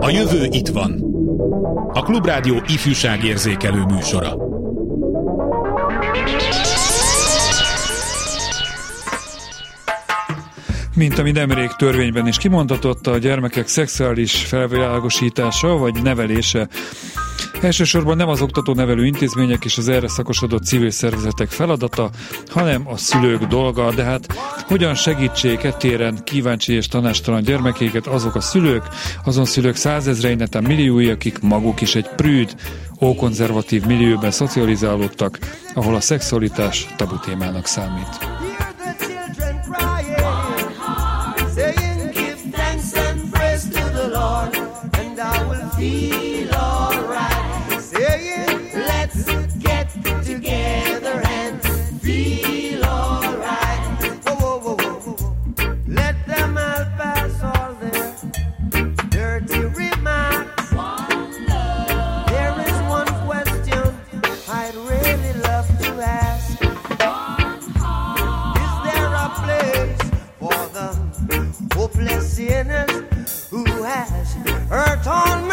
A jövő itt van. A Klubrádió ifjúságérzékelő műsora. Mint ami nemrég törvényben is kimondhatott, a gyermekek szexuális felvilágosítása vagy nevelése Elsősorban nem az oktató-nevelő intézmények és az erre szakosodott civil szervezetek feladata, hanem a szülők dolga, de hát hogyan segítsék ettéren kíváncsi és tanástalan gyermekéket azok a szülők, azon szülők százezrei, neten milliói, akik maguk is egy prűd, ókonzervatív millióben szocializálódtak, ahol a szexualitás tabu témának számít. on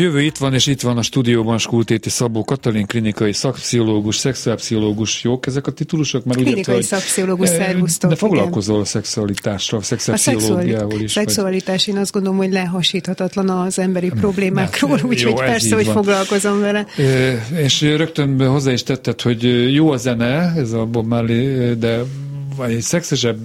jövő itt van, és itt van a stúdióban Skultéti Szabó Katalin, klinikai szakpszichológus, szexuálpszichológus. Jók ezek a titulusok? Mert klinikai ugye, szakpszichológus, eh, szervusztok. De foglalkozol a szexualitással, a szexuálpszichológiával is. A szexualitás, vagy... én azt gondolom, hogy lehasíthatatlan az emberi problémákról, úgyhogy persze, hogy van. foglalkozom vele. E, és rögtön hozzá is tetted, hogy jó a zene, ez a Bob Marley, de vagy egy szexesebb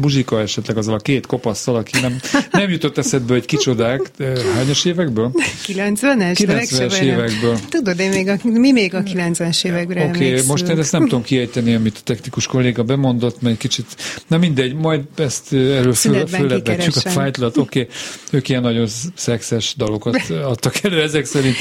muzsika esetleg azzal a két kopasszal, aki nem, nem jutott eszedbe, hogy kicsodák. Hányas évekből? 90-es? 90-es évekből. Tudod, én még a, mi még a 90-es évekre Oké, okay, most én ezt nem tudom kiejteni, amit a technikus kolléga bemondott, mert kicsit, na mindegy, majd ezt erről föl, fölebbetjük a fájtlat. Oké, okay, ők ilyen nagyon szexes dalokat adtak elő ezek szerint.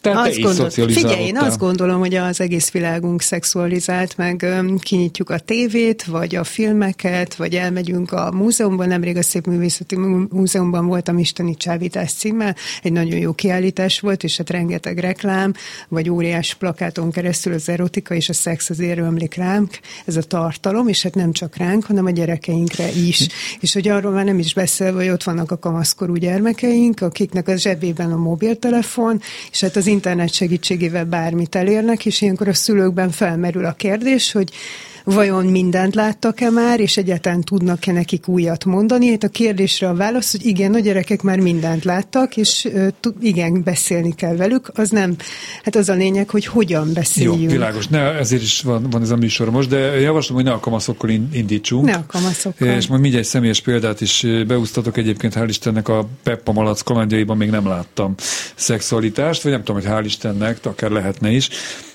Tehát azt te gondol, Figyelj, én azt gondolom, hogy az egész világunk szexualizált, meg kinyitjuk a tévét, vagy a filmeket, vagy elmegyünk a múzeumban. Nemrég a Szép Művészeti Múzeumban voltam Isteni Csábítás címmel. Egy nagyon jó kiállítás volt, és hát rengeteg reklám, vagy óriás plakáton keresztül az erotika és a szex az ömlik ránk, ez a tartalom, és hát nem csak ránk, hanem a gyerekeinkre is. és hogy arról már nem is beszélve, hogy ott vannak a kamaszkorú gyermekeink, akiknek a zsebében a mobiltelefon, és hát az internet segítségével bármit elérnek, és ilyenkor a szülőkben felmerül a kérdés, hogy vajon mindent láttak-e már, és egyáltalán tudnak-e nekik újat mondani? Hát a kérdésre a válasz, hogy igen, a gyerekek már mindent láttak, és igen, beszélni kell velük. Az nem, hát az a lényeg, hogy hogyan beszéljünk. Jó, világos. Ne, ezért is van, van ez a műsor most, de javaslom, hogy ne a kamaszokkal indítsunk. Ne a kamaszokkal. És majd mindjárt személyes példát is beúsztatok. Egyébként hál' Istennek a Peppa Malac kalandjaiban még nem láttam szexualitást, vagy nem tudom, hogy hál' Istennek, akár lehetne is.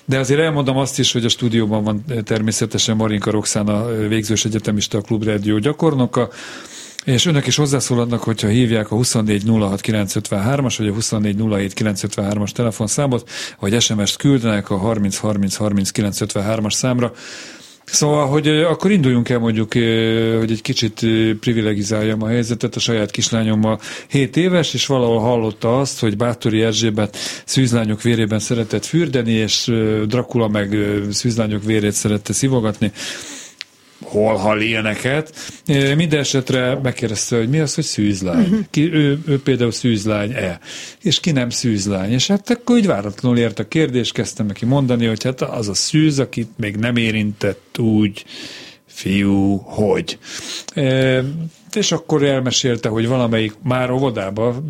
De azért elmondom azt is, hogy a stúdióban van természetesen Marinka Roxana végzős egyetemista, a Klubrádió gyakornoka, És önök is hozzászólhatnak, hogyha hívják a 2406953-as vagy a 2407953-as telefonszámot, vagy SMS-t küldenek a 30303953-as számra. Szóval, hogy akkor induljunk el mondjuk, hogy egy kicsit privilegizáljam a helyzetet. A saját kislányommal 7 éves, és valahol hallotta azt, hogy Bátori Erzsébet szűzlányok vérében szeretett fürdeni, és Dracula meg szűzlányok vérét szerette szivogatni hol hall ilyeneket. Minden esetre megkérdezte, hogy mi az, hogy szűzlány. Uh-huh. Ki, ő, ő például szűzlány-e, és ki nem szűzlány. És hát akkor úgy váratlanul ért a kérdés, kezdtem neki mondani, hogy hát az a szűz, akit még nem érintett úgy, fiú, hogy. E, és akkor elmesélte, hogy valamelyik már óvodába,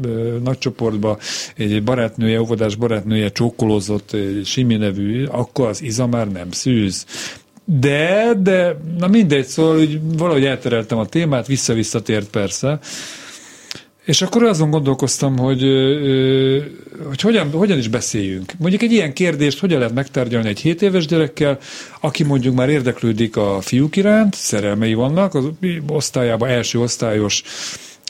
nagy csoportba egy barátnője, óvodás barátnője csókolózott Simi nevű, akkor az iza már nem szűz. De, de, na mindegy, szóval úgy valahogy eltereltem a témát, vissza-visszatért persze, és akkor azon gondolkoztam, hogy, hogy hogyan, hogyan is beszéljünk. Mondjuk egy ilyen kérdést hogyan lehet megtárgyalni egy 7 éves gyerekkel, aki mondjuk már érdeklődik a fiúk iránt, szerelmei vannak, az osztályában első osztályos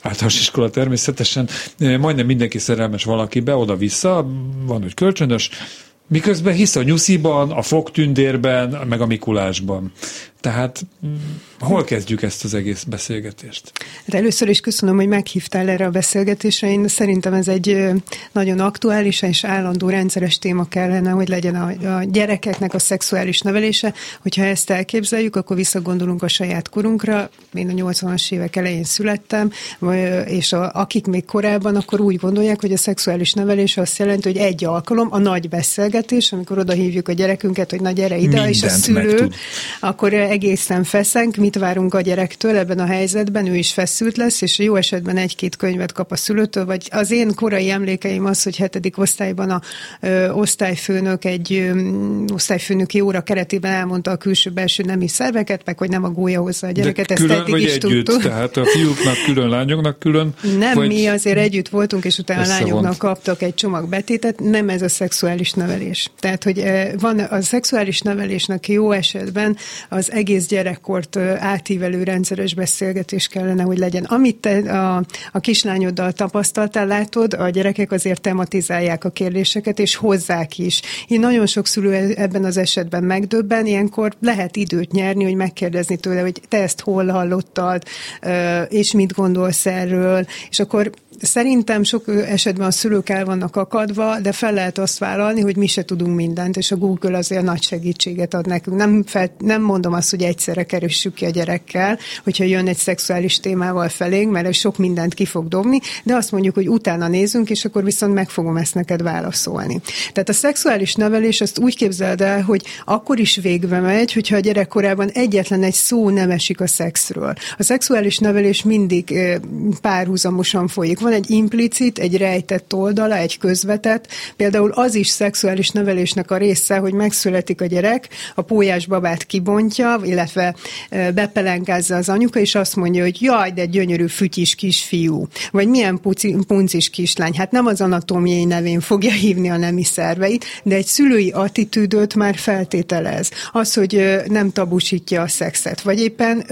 általános iskola természetesen, majdnem mindenki szerelmes valakibe, oda-vissza, van, hogy kölcsönös, Miközben hisz a nyusziban, a fogtündérben, meg a Mikulásban. Tehát hol kezdjük ezt az egész beszélgetést? Hát először is köszönöm, hogy meghívtál erre a beszélgetésre. Én szerintem ez egy nagyon aktuális és állandó rendszeres téma kellene, hogy legyen a, a gyerekeknek a szexuális nevelése. Hogyha ezt elképzeljük, akkor visszagondolunk a saját korunkra. Én a 80-as évek elején születtem, és a, akik még korábban, akkor úgy gondolják, hogy a szexuális nevelés azt jelenti, hogy egy alkalom, a nagy beszélgetés, amikor oda hívjuk a gyerekünket, hogy na gyere ide, Mindent és a szülő, megtud. akkor egészen feszenk, mit várunk a gyerektől ebben a helyzetben, ő is feszült lesz, és jó esetben egy-két könyvet kap a szülőtől, vagy az én korai emlékeim az, hogy hetedik osztályban a ö, osztályfőnök egy ö, osztályfőnöki óra keretében elmondta a külső-belső nemi szerveket, meg hogy nem a gólya hozza a gyereket, De külön, ezt eddig is együtt, tudtuk. Tehát a fiúknak külön, lányoknak külön? Nem, vagy mi azért együtt voltunk, és utána a lányoknak kaptak egy csomag betétet, nem ez a szexuális nevelés. Tehát, hogy van a szexuális nevelésnek jó esetben az egész gyerekkort átívelő rendszeres beszélgetés kellene, hogy legyen. Amit te a, a kislányoddal tapasztaltál, látod, a gyerekek azért tematizálják a kérdéseket, és hozzák is. Én nagyon sok szülő e, ebben az esetben megdöbben, ilyenkor lehet időt nyerni, hogy megkérdezni tőle, hogy te ezt hol hallottad, és mit gondolsz erről, és akkor Szerintem sok esetben a szülők el vannak akadva, de fel lehet azt vállalni, hogy mi se tudunk mindent, és a Google azért nagy segítséget ad nekünk. Nem, fel, nem mondom azt, hogy egyszerre kerüssük ki a gyerekkel, hogyha jön egy szexuális témával felénk, mert sok mindent ki fog dobni, de azt mondjuk, hogy utána nézünk, és akkor viszont meg fogom ezt neked válaszolni. Tehát a szexuális nevelés azt úgy képzeld el, hogy akkor is végbe megy, hogyha a gyerekkorában egyetlen egy szó nem esik a szexről. A szexuális nevelés mindig párhuzamosan folyik van egy implicit, egy rejtett oldala, egy közvetett. Például az is szexuális nevelésnek a része, hogy megszületik a gyerek, a pólyás babát kibontja, illetve bepelenkázza az anyuka, és azt mondja, hogy jaj, de gyönyörű fütyis kisfiú, vagy milyen puci, puncis kislány. Hát nem az anatómiai nevén fogja hívni a nemi szerveit, de egy szülői attitűdöt már feltételez. Az, hogy nem tabusítja a szexet, vagy éppen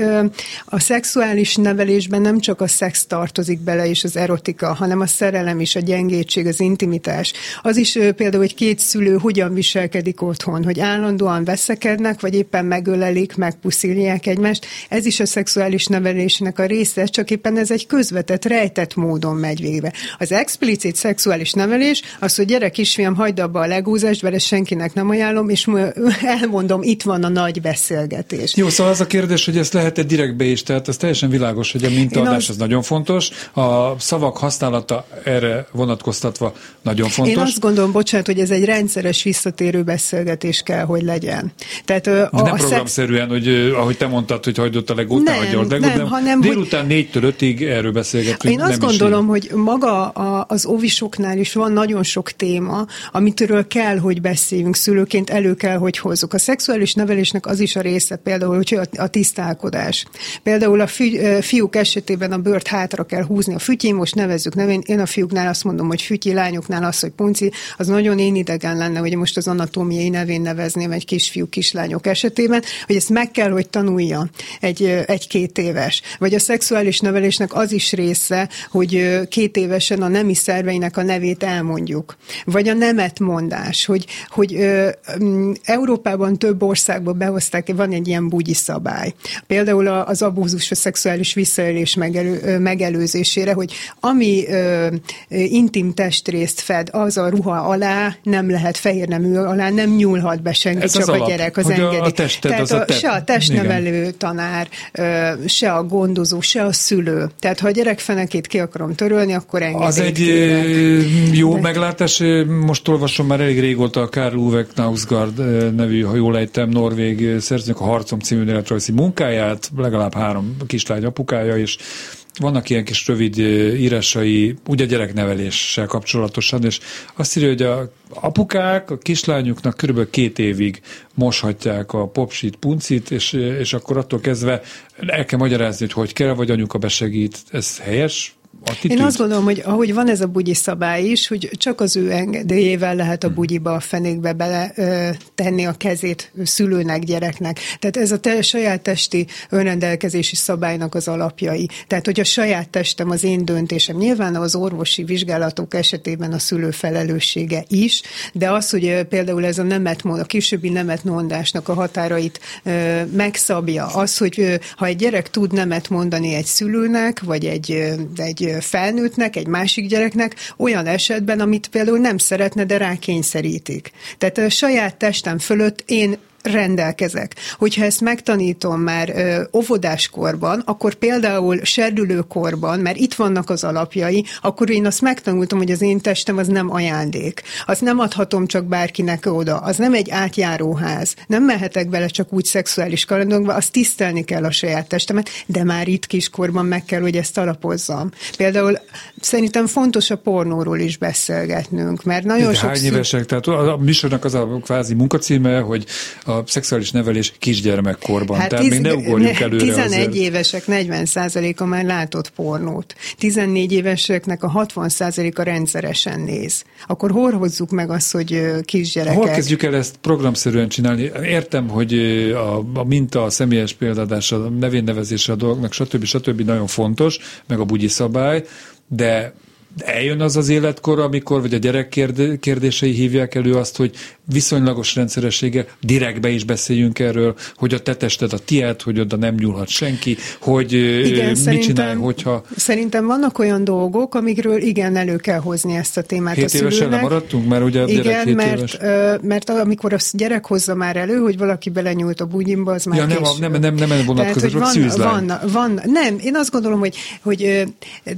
a szexuális nevelésben nem csak a szex tartozik bele, és az erotika, erotika, hanem a szerelem is, a gyengétség, az intimitás. Az is például, hogy két szülő hogyan viselkedik otthon, hogy állandóan veszekednek, vagy éppen megölelik, megpuszilják egymást. Ez is a szexuális nevelésnek a része, csak éppen ez egy közvetett, rejtett módon megy végbe. Az explicit szexuális nevelés az, hogy gyere kisfiam, hagyd abba a legúzást, mert ezt senkinek nem ajánlom, és elmondom, itt van a nagy beszélgetés. Jó, szóval az a kérdés, hogy ezt lehet-e direktbe is, tehát ez teljesen világos, hogy a mintaadás az... az nagyon fontos. A szavak használata erre vonatkoztatva nagyon fontos. Én azt gondolom, bocsánat, hogy ez egy rendszeres visszatérő beszélgetés kell, hogy legyen. Tehát, a, nem a programszerűen, szex... hogy ahogy te mondtad, hogy hagyd a legót, nem, a legót, nem, nem, hanem, délután hogy... 4-től 5-ig erről beszélgetünk. Én azt gondolom, így. hogy maga a, az ovisoknál is van nagyon sok téma, amitől kell, hogy beszéljünk szülőként, elő kell, hogy hozzuk. A szexuális nevelésnek az is a része, például, hogy a, a tisztálkodás. Például a fi, fiúk esetében a bőrt hátra kell húzni a fütyén, most nem nevezzük nevén. Én a fiúknál azt mondom, hogy fütyi, lányoknál az, hogy punci, az nagyon én idegen lenne, hogy most az anatómiai nevén nevezném egy kisfiú, kislányok esetében, hogy ezt meg kell, hogy tanulja egy, egy-két éves. Vagy a szexuális nevelésnek az is része, hogy két évesen a nemi szerveinek a nevét elmondjuk. Vagy a nemet mondás, hogy, hogy ö, Európában több országban behozták, van egy ilyen bugyi szabály. Például az abúzus, a szexuális visszaélés megelő, megelőzésére, hogy ami ö, intim testrészt fed, az a ruha alá nem lehet fehér nemű alá, nem nyúlhat be senki, Ez csak a alap, gyerek az engedi. A tested, Tehát az a, a te... se a testnevelő Igen. tanár, se a gondozó, se a szülő. Tehát ha a gyerek fenekét ki akarom törölni, akkor engedélyt Az egy kérek. jó De... meglátás. Most olvasom már elég régóta a Karl Uwe Knausgaard nevű, ha jól ejtem, norvég szerzőnek a Harcom című életrajzi munkáját, legalább három kislány apukája, és vannak ilyen kis rövid írásai, ugye gyerekneveléssel kapcsolatosan, és azt írja, hogy a apukák a kislányuknak körülbelül két évig moshatják a popsit, puncit, és, és akkor attól kezdve el kell magyarázni, hogy hogy kell, vagy anyuka besegít. Ez helyes? Attitűd? Én azt gondolom, hogy ahogy van ez a bugyi szabály is, hogy csak az ő engedélyével lehet a bugyiba, a fenékbe bele ö, tenni a kezét szülőnek, gyereknek. Tehát ez a te, saját testi önrendelkezési szabálynak az alapjai. Tehát, hogy a saját testem az én döntésem. Nyilván az orvosi vizsgálatok esetében a szülő felelőssége is, de az, hogy például ez a nemet, a későbbi nemetmondásnak a határait ö, megszabja, az, hogy ö, ha egy gyerek tud nemet mondani egy szülőnek, vagy egy, egy felnőttnek, egy másik gyereknek olyan esetben, amit például nem szeretne, de rákényszerítik. Tehát a saját testem fölött én rendelkezek. Hogyha ezt megtanítom már ö, óvodáskorban, akkor például serdülőkorban, mert itt vannak az alapjai, akkor én azt megtanultam, hogy az én testem az nem ajándék. Azt nem adhatom csak bárkinek oda. Az nem egy átjáróház. Nem mehetek bele csak úgy szexuális kalandokba, azt tisztelni kell a saját testemet, de már itt kiskorban meg kell, hogy ezt alapozzam. Például szerintem fontos a pornóról is beszélgetnünk, mert nagyon sok... Hány évesek? Tehát a műsornak az a kvázi munkacíme, hogy a a szexuális nevelés kisgyermekkorban. Hát Tehát tiz, még ne ugorjunk előre 11 azért. évesek 40%-a már látott pornót. 14 éveseknek a 60%-a rendszeresen néz. Akkor hol hozzuk meg azt, hogy kisgyerekek... Hol kezdjük el ezt programszerűen csinálni? Értem, hogy a, a minta, a személyes példadása, a nevénnevezése a dolgoknak, stb. stb. nagyon fontos, meg a bugyi szabály, de eljön az az életkor, amikor, vagy a gyerek kérdései hívják elő azt, hogy viszonylagos rendszeressége, direktbe is beszéljünk erről, hogy a te tested a tiéd, hogy oda nem nyúlhat senki, hogy igen, mit csinálj, hogyha... Szerintem vannak olyan dolgok, amikről igen, elő kell hozni ezt a témát hét a évesen nem maradtunk, mert ugye a igen, gyerek mert, éves. mert amikor a gyerek hozza már elő, hogy valaki belenyúlt a bugyimba, az már ja, nem, nem, nem, nem, nem vonatkozik, van, van, van, nem, én azt gondolom, hogy, hogy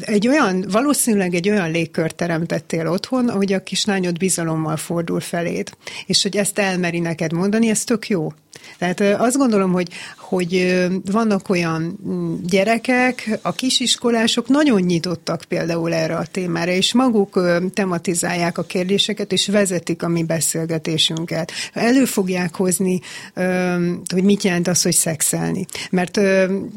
egy olyan, valószínűleg egy olyan légkört teremtettél otthon, hogy a kislányod bizalommal fordul feléd és hogy ezt elmeri neked mondani, ez tök jó. Tehát azt gondolom, hogy, hogy vannak olyan mm, gyerekek, a kisiskolások nagyon nyitottak például erre a témára, és maguk tematizálják a kérdéseket, és vezetik a mi beszélgetésünket. Elő fogják hozni, hogy mit jelent az, hogy szexelni. Mert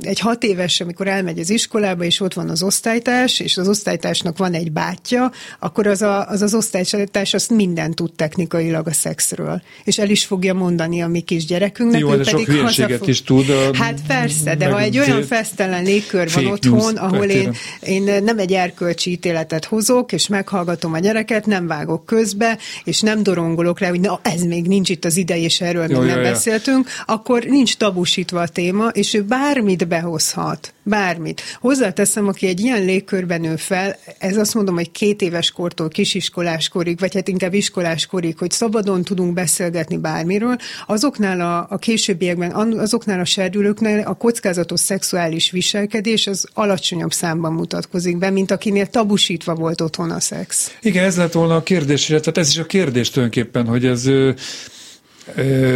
egy hat éves, amikor elmegy az iskolába, és ott van az osztálytárs, és az osztálytársnak van egy bátyja, akkor az a, az, az osztálytárs azt mindent tud technikailag a szexről. És el is fogja mondani a mi kisgyerekünknek, Jó, de sok hülyeséget is tud. A, hát persze, de ha egy olyan fesztelen légkör van otthon, ahol én, én nem egy erkölcsi ítéletet hozok, és meghallgatom a gyereket, nem vágok közbe, és nem dorongolok le, hogy na, ez még nincs itt az ideje, és erről jó, még jó, nem jó. beszéltünk, akkor nincs tabusítva a téma, és ő bármit behozhat. Bármit. Hozzáteszem, aki egy ilyen légkörben nő fel, ez azt mondom, hogy két éves kortól kisiskolás korig, vagy hát inkább iskolás korig, hogy szabadon tudunk beszélgetni bármiről, azoknál a, a későbbiekben, azoknál a serdülőknél a kockázatos szexuális viselkedés az alacsonyabb számban mutatkozik be, mint akinél tabusítva volt otthon a szex. Igen, ez lett volna a kérdés, tehát ez is a kérdés tulajdonképpen, hogy ez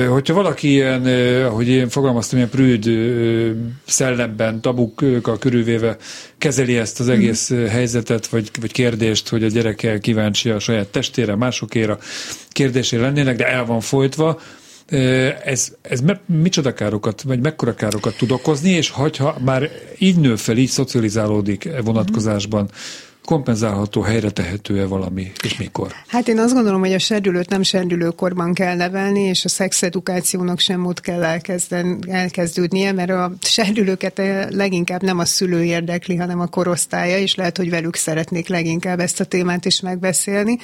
Hogyha valaki ilyen, ahogy én fogalmaztam, ilyen prűd szellemben, tabukkal körülvéve kezeli ezt az egész mm. helyzetet, vagy, vagy kérdést, hogy a gyereke kíváncsi a saját testére, másokéra kérdésére lennének, de el van folytva, ez, ez me, micsoda károkat, vagy mekkora károkat tud okozni, és ha már így nő fel, így szocializálódik e vonatkozásban, kompenzálható, helyre tehető-e valami, és mikor? Hát én azt gondolom, hogy a serdülőt nem serdülőkorban kell nevelni, és a szexedukációnak sem ott kell elkezden, elkezdődnie, mert a serdülőket leginkább nem a szülő érdekli, hanem a korosztálya, és lehet, hogy velük szeretnék leginkább ezt a témát is megbeszélni.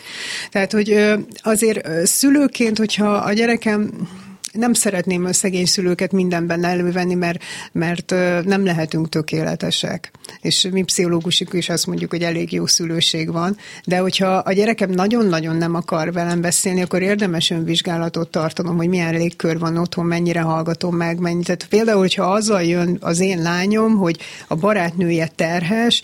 Tehát, hogy azért szülőként, hogyha a gyerekem nem szeretném a szegény szülőket mindenben elővenni, mert, mert nem lehetünk tökéletesek. És mi pszichológusik is azt mondjuk, hogy elég jó szülőség van, de hogyha a gyerekem nagyon-nagyon nem akar velem beszélni, akkor érdemes önvizsgálatot tartanom, hogy milyen légkör van otthon, mennyire hallgatom meg, mennyit. Tehát például, hogyha azzal jön az én lányom, hogy a barátnője terhes,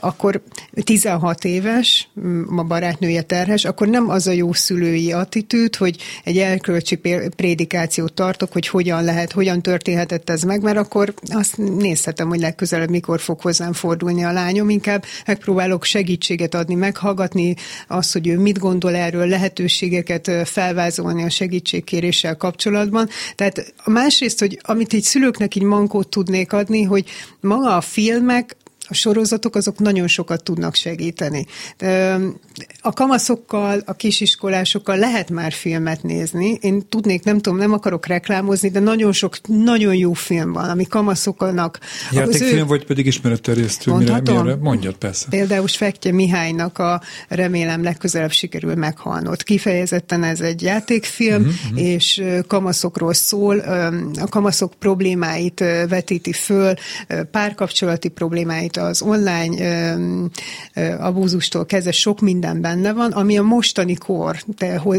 akkor 16 éves, a barátnője terhes, akkor nem az a jó szülői attitűd, hogy egy elkölcsi prédikát prezentációt tartok, hogy hogyan lehet, hogyan történhetett ez meg, mert akkor azt nézhetem, hogy legközelebb mikor fog hozzám fordulni a lányom, inkább megpróbálok segítséget adni, meghallgatni azt, hogy ő mit gondol erről, lehetőségeket felvázolni a segítségkéréssel kapcsolatban. Tehát másrészt, hogy amit így szülőknek így mankót tudnék adni, hogy maga a filmek a sorozatok azok nagyon sokat tudnak segíteni. A kamaszokkal, a kisiskolásokkal lehet már filmet nézni. Én tudnék, nem tudom, nem akarok reklámozni, de nagyon sok, nagyon jó film van, ami kamaszoknak. Játékfilm, ő... vagy pedig ismeretterjesztő? Mire, mire? Mondjad, persze. Például Fektye Mihálynak a remélem legközelebb sikerül meghalnod. Kifejezetten ez egy játékfilm, uh-huh, és kamaszokról szól, a kamaszok problémáit vetíti föl, párkapcsolati problémáit, az online abúzustól kezdve sok minden benne van, ami a mostani kor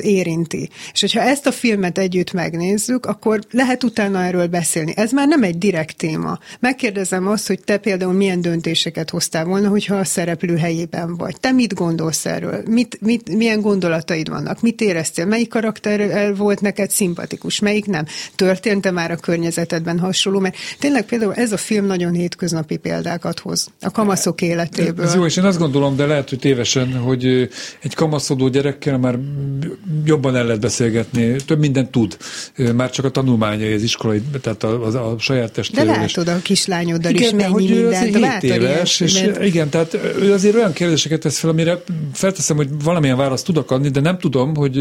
érinti. És hogyha ezt a filmet együtt megnézzük, akkor lehet utána erről beszélni. Ez már nem egy direkt téma. Megkérdezem azt, hogy te például milyen döntéseket hoztál volna, hogyha a szereplő helyében vagy. Te mit gondolsz erről? Mit, mit, milyen gondolataid vannak? Mit éreztél? Melyik karakter volt neked szimpatikus? Melyik nem? Történt-e már a környezetedben hasonló? Mert tényleg például ez a film nagyon hétköznapi példákat hoz a kamaszok életéből. Ez jó, és én azt gondolom, de lehet, hogy tévesen, hogy egy kamaszodó gyerekkel már jobban el lehet beszélgetni, több mindent tud. Már csak a tanulmányai, az iskolai, tehát a, a, a saját testéről. De látod a kislányoddal igen, is mennyi hogy mindent. Ő azért éves, és mert... igen, tehát ő azért olyan kérdéseket tesz fel, amire felteszem, hogy valamilyen választ tudok adni, de nem tudom, hogy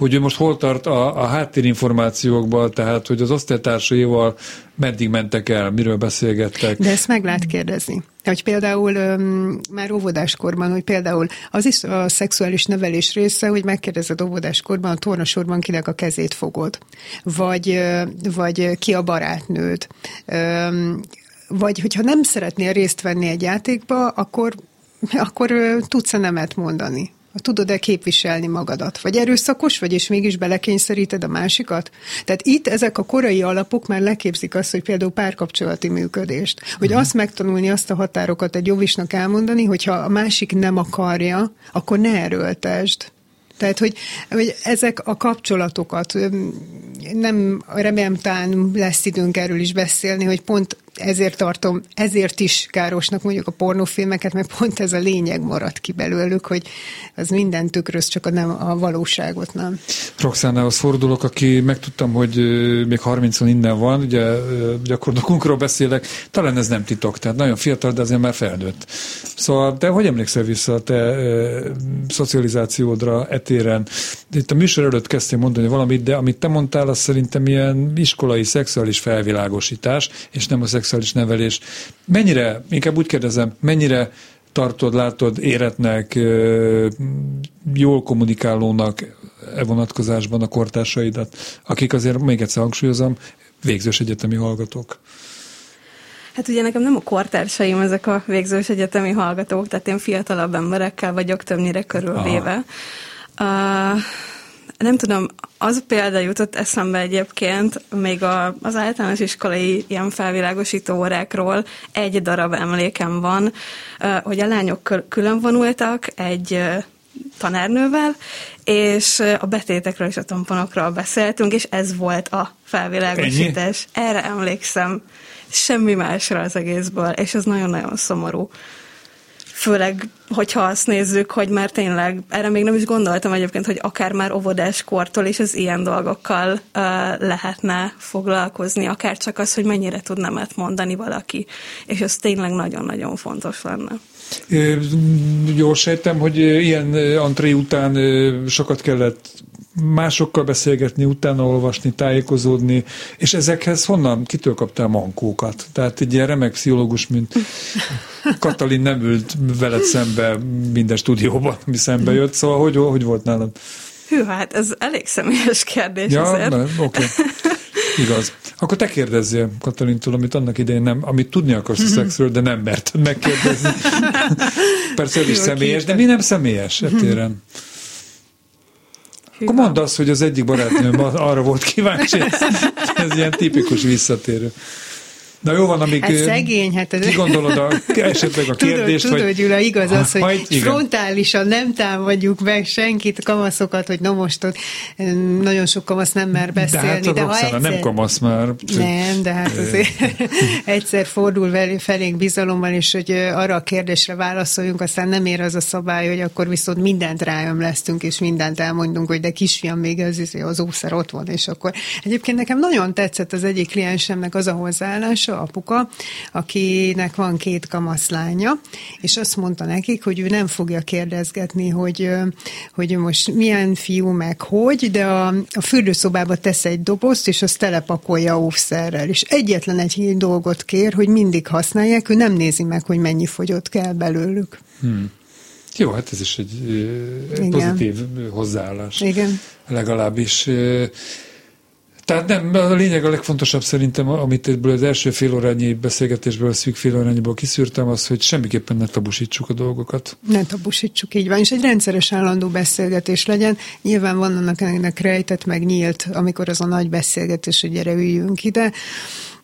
hogy ő most hol tart a, a háttérinformációkban, tehát hogy az osztálytársaival meddig mentek el, miről beszélgettek. De ezt meg lehet kérdezni. Hogy például um, már óvodáskorban, hogy például az is a szexuális nevelés része, hogy megkérdezed óvodáskorban a tornasorban kinek a kezét fogod, vagy, vagy ki a barátnőd. Um, vagy hogyha nem szeretnél részt venni egy játékba, akkor akkor tudsz-e nemet mondani? Tudod-e képviselni magadat? Vagy erőszakos vagy, és mégis belekényszeríted a másikat? Tehát itt ezek a korai alapok már leképzik azt, hogy például párkapcsolati működést. Hogy uh-huh. azt megtanulni, azt a határokat egy jovisnak elmondani, hogyha a másik nem akarja, akkor ne erőltesd. Tehát, hogy, hogy ezek a kapcsolatokat, nem remélem talán lesz időnk erről is beszélni, hogy pont ezért tartom, ezért is károsnak mondjuk a pornófilmeket, mert pont ez a lényeg maradt ki belőlük, hogy az minden tükröz, csak a, nem, a valóságot nem. Roxánához fordulok, aki megtudtam, hogy még 30 innen van, ugye gyakornokunkról beszélek, talán ez nem titok, tehát nagyon fiatal, de azért már felnőtt. Szóval te hogy emlékszel vissza a te e, szocializációdra etéren? Itt a műsor előtt kezdtél mondani valamit, de amit te mondtál, az szerintem ilyen iskolai szexuális felvilágosítás, és nem a szexuális nevelés. Mennyire, inkább úgy kérdezem, mennyire tartod, látod éretnek, jól kommunikálónak e vonatkozásban a kortársaidat, akik azért, még egyszer hangsúlyozom, végzős egyetemi hallgatók? Hát ugye nekem nem a kortársaim ezek a végzős egyetemi hallgatók, tehát én fiatalabb emberekkel vagyok többnyire körülvéve. Uh, nem tudom, az példa jutott eszembe egyébként, még a, az általános iskolai ilyen felvilágosító órákról egy darab emlékem van, hogy a lányok külön vonultak egy tanárnővel, és a betétekről és a tamponokról beszéltünk, és ez volt a felvilágosítás. Ennyi? Erre emlékszem. Semmi másra az egészből, és ez nagyon-nagyon szomorú főleg, hogyha azt nézzük, hogy már tényleg, erre még nem is gondoltam egyébként, hogy akár már óvodás kortól is az ilyen dolgokkal uh, lehetne foglalkozni, akár csak az, hogy mennyire tud nemet mondani valaki, és ez tényleg nagyon-nagyon fontos lenne. Jól sejtem, hogy ilyen antré után sokat kellett másokkal beszélgetni, utána olvasni, tájékozódni, és ezekhez honnan, kitől kaptál mankókat? Tehát egy ilyen remek pszichológus, mint Katalin nem ült veled szembe minden stúdióban, ami szembe jött, szóval hogy, hogy volt nálad? Hű, hát ez elég személyes kérdés ja, azért. oké. Okay. Igaz. Akkor te kérdezzél Katalintól, amit annak idején nem, amit tudni akarsz a szexről, de nem merted megkérdezni. Persze ez is személyes, de mi nem személyes etéren? Akkor mondd azt, hogy az egyik barátnőm arra volt kíváncsi, ez, ez ilyen tipikus visszatérő. Na jó van, amíg... Hát szegény, hát ez... Kigondolod a, esetleg a kérdést, tudod, vagy... Gyula, igaz az, hogy majd, frontálisan nem támadjuk meg senkit, kamaszokat, hogy na most ott nagyon sok kamasz nem mer beszélni. De, hát de ha egyszer... nem kamasz már. Nem, de hát azért egyszer fordul felénk bizalommal, és hogy arra a kérdésre válaszoljunk, aztán nem ér az a szabály, hogy akkor viszont mindent ráömlesztünk, és mindent elmondunk, hogy de kisfiam, még az, az ószer ott van, és akkor egyébként nekem nagyon tetszett az egyik kliensemnek az a hozzáállás, apuka, akinek van két kamaszlánya, és azt mondta nekik, hogy ő nem fogja kérdezgetni, hogy, hogy most milyen fiú meg hogy, de a, a fürdőszobába tesz egy dobozt, és azt telepakolja óvszerrel, és egyetlen egy dolgot kér, hogy mindig használják, ő nem nézi meg, hogy mennyi fogyott kell belőlük. Hmm. Jó, hát ez is egy Igen. pozitív hozzáállás. Igen. Legalábbis tehát nem, a lényeg a legfontosabb szerintem, amit ebből az első félórányi beszélgetésből, a szűk félórányiból kiszűrtem, az, hogy semmiképpen ne tabusítsuk a dolgokat. Ne tabusítsuk, így van. És egy rendszeres állandó beszélgetés legyen. Nyilván van annak ennek rejtett, meg nyílt, amikor az a nagy beszélgetés, hogy gyere üljünk ide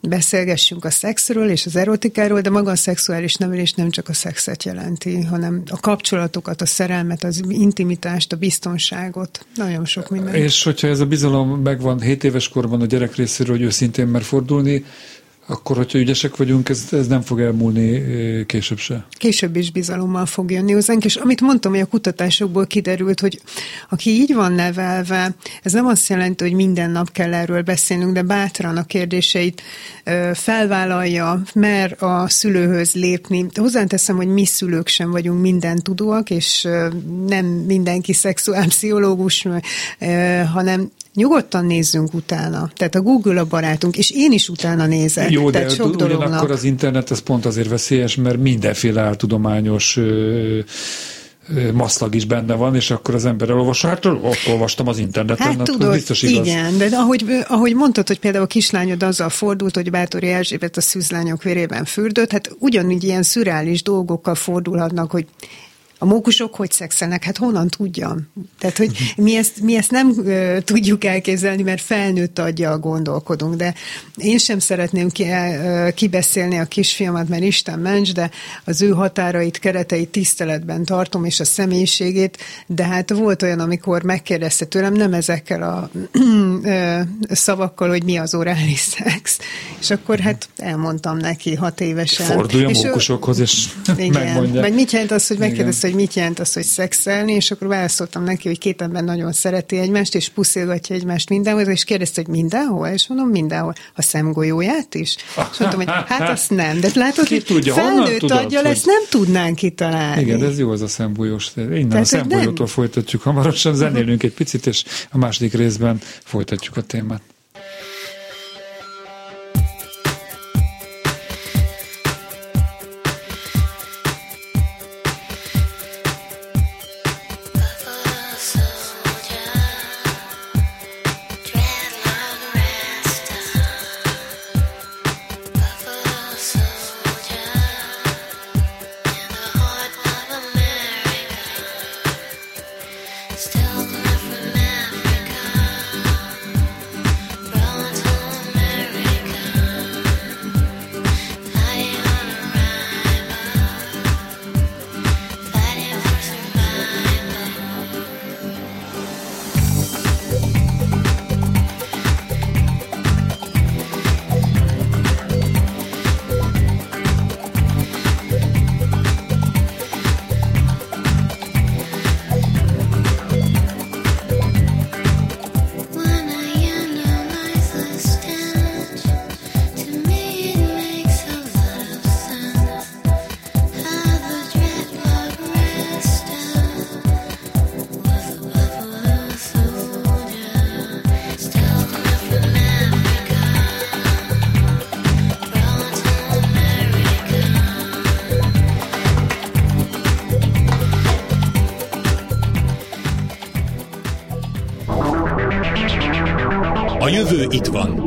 beszélgessünk a szexről és az erotikáról, de maga a szexuális nevelés nem csak a szexet jelenti, hanem a kapcsolatokat, a szerelmet, az intimitást, a biztonságot, nagyon sok minden. És hogyha ez a bizalom megvan 7 éves korban a gyerek részéről, hogy őszintén mer fordulni, akkor, hogyha ügyesek vagyunk, ez, ez nem fog elmúlni később se. Később is bizalommal fog jönni hozzánk, és amit mondtam, hogy a kutatásokból kiderült, hogy aki így van nevelve, ez nem azt jelenti, hogy minden nap kell erről beszélnünk, de bátran a kérdéseit felvállalja, mer a szülőhöz lépni. Hozzáteszem, hogy mi szülők sem vagyunk minden tudóak, és nem mindenki szexuálpszichológus, hanem Nyugodtan nézzünk utána. Tehát a Google a barátunk, és én is utána nézek. Jó, de sok ugyanakkor dolognak. az internet ez pont azért veszélyes, mert mindenféle áltudományos maszlag is benne van, és akkor az ember elolvassa, hát ott olvastam az interneten, hát, tudod, biztos igaz. Igen, de ahogy, ahogy mondtad, hogy például a kislányod azzal fordult, hogy Bátori Erzsébet a szűzlányok vérében fürdött, hát ugyanúgy ilyen szürális dolgokkal fordulhatnak, hogy a mókusok hogy szexelnek? Hát honnan tudjam? Tehát, hogy mi ezt, mi ezt nem uh, tudjuk elképzelni, mert felnőtt adja a gondolkodunk, de én sem szeretném ki, uh, kibeszélni a kisfiamat, mert Isten ments, de az ő határait, kereteit tiszteletben tartom, és a személyiségét, de hát volt olyan, amikor megkérdezte tőlem, nem ezekkel a uh, szavakkal, hogy mi az orális szex, és akkor hát elmondtam neki hat évesen. Fordulj a mókusokhoz, és igen, megmondják. Meg mit jelent az, hogy megkérdezte, hogy mit jelent az, hogy szexelni, és akkor válaszoltam neki, hogy két ember nagyon szereti egymást, és puszilgatja egymást mindenhol, és kérdezte, hogy mindenhol, és mondom, mindenhol. A szemgolyóját is? És mondtam, hogy hát azt nem, de látod, hogy tudja, felnőtt tudod, adja lesz, hogy... nem tudnánk kitalálni. Igen, ez jó az a szemgolyós. Innen Tehát, a szemgolyótól nem... folytatjuk hamarosan, zenélünk egy picit, és a második részben folytatjuk a témát. Jövő itt van.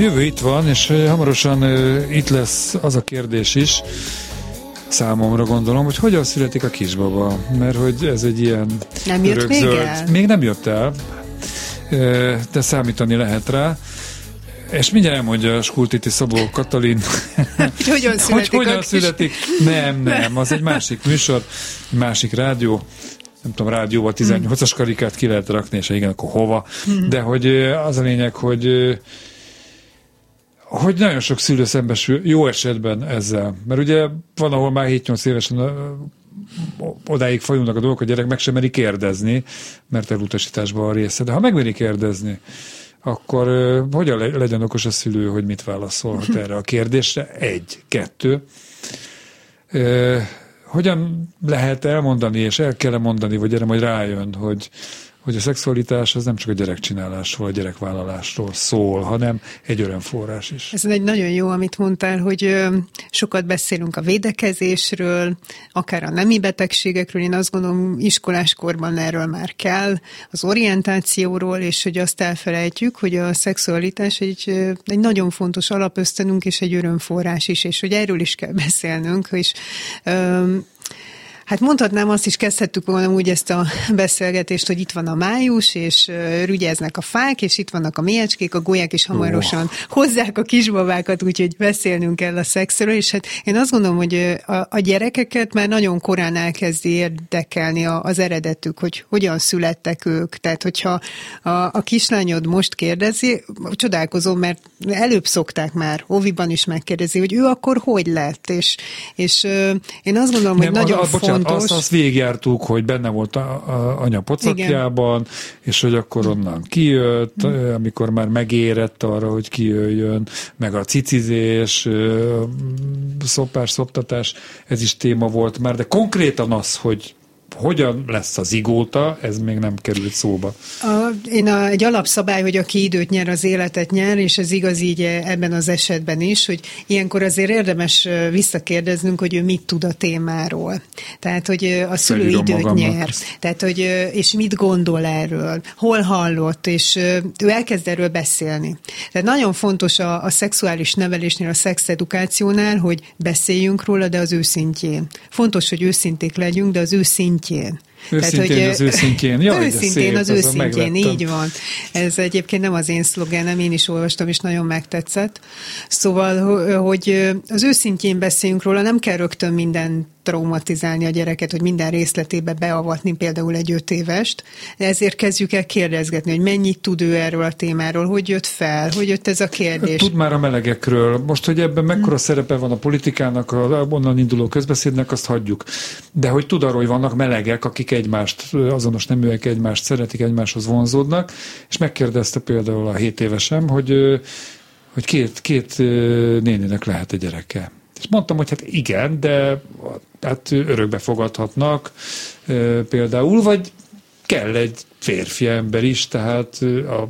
Jövő itt van, és hamarosan itt lesz az a kérdés is, számomra gondolom, hogy hogyan születik a kisbaba, mert hogy ez egy ilyen Nem jött még el? Még nem jött el, de számítani lehet rá. És mindjárt elmondja a Skultiti Szabó Katalin, hogy hogyan születik. hogy hogyan születik. Nem, nem, az egy másik műsor, másik rádió, nem tudom, rádióval 18-as karikát ki lehet rakni, és igen, akkor hova. Hmm. De hogy az a lényeg, hogy hogy nagyon sok szülő szembesül jó esetben ezzel. Mert ugye van, ahol már 7-8 évesen odáig fajulnak a dolgok, a gyerek meg sem meri kérdezni, mert elutasításban a része. De ha megmeri kérdezni, akkor hogyan legyen okos a szülő, hogy mit válaszolhat erre a kérdésre? Egy, kettő. Hogyan lehet elmondani, és el kell mondani, vagy erre majd rájön, hogy hogy a szexualitás az nem csak a gyerekcsinálásról, a gyerekvállalásról szól, hanem egy örömforrás is. Ez egy nagyon jó, amit mondtál, hogy sokat beszélünk a védekezésről, akár a nemi betegségekről, én azt gondolom iskoláskorban erről már kell, az orientációról, és hogy azt elfelejtjük, hogy a szexualitás egy, egy nagyon fontos alapösztönünk és egy örömforrás is, és hogy erről is kell beszélnünk, és Hát mondhatnám, azt is kezdhettük volna úgy ezt a beszélgetést, hogy itt van a május, és rügyeznek a fák, és itt vannak a mélyecskék, a golyák is hamarosan oh. hozzák a kisbabákat, úgyhogy beszélnünk kell a szexről, és hát én azt gondolom, hogy a, a gyerekeket már nagyon korán elkezdi érdekelni az eredetük, hogy hogyan születtek ők. Tehát, hogyha a, a kislányod most kérdezi, csodálkozom, mert előbb szokták már, óviban is megkérdezi, hogy ő akkor hogy lett, és, és én azt gondolom, hogy Nem, nagyon a, a, bocsánat, fontos. Azt, azt végigjártuk, hogy benne volt a, a anya pocakjában, Igen. és hogy akkor onnan kijött, mm. amikor már megérett arra, hogy kijöjjön, meg a cicizés, szopás, szoptatás, ez is téma volt már, de konkrétan az, hogy hogyan lesz az igóta, ez még nem került szóba. A, én a, egy alapszabály, hogy aki időt nyer, az életet nyer, és ez igaz így ebben az esetben is, hogy ilyenkor azért érdemes visszakérdeznünk, hogy ő mit tud a témáról. Tehát, hogy a szülő Felírom időt magamnak. nyer. Tehát, hogy és mit gondol erről, hol hallott, és ő elkezd erről beszélni. Tehát nagyon fontos a, a szexuális nevelésnél, a szexedukációnál, hogy beszéljünk róla, de az őszintjén. Fontos, hogy őszinték legyünk, de az őszintjén őszintjén. Őszintén Tehát, hogy, az őszintjén. Jaj, őszintén szép, az őszintjén, így van. Ez egyébként nem az én szlogenem, én is olvastam, és nagyon megtetszett. Szóval, hogy az őszintjén beszéljünk róla, nem kell rögtön minden traumatizálni a gyereket, hogy minden részletébe beavatni például egy öt évest, de ezért kezdjük el kérdezgetni, hogy mennyit tud ő erről a témáról, hogy jött fel, hogy jött ez a kérdés. Tud már a melegekről. Most, hogy ebben mekkora hmm. szerepe van a politikának, a onnan induló közbeszédnek, azt hagyjuk. De hogy tud arról, hogy vannak melegek, akik egymást, azonos neműek egymást szeretik, egymáshoz vonzódnak, és megkérdezte például a 7 évesem, hogy hogy két, két néninek lehet egy gyereke. És mondtam, hogy hát igen, de hát örökbe fogadhatnak például, vagy kell egy férfi ember is, tehát a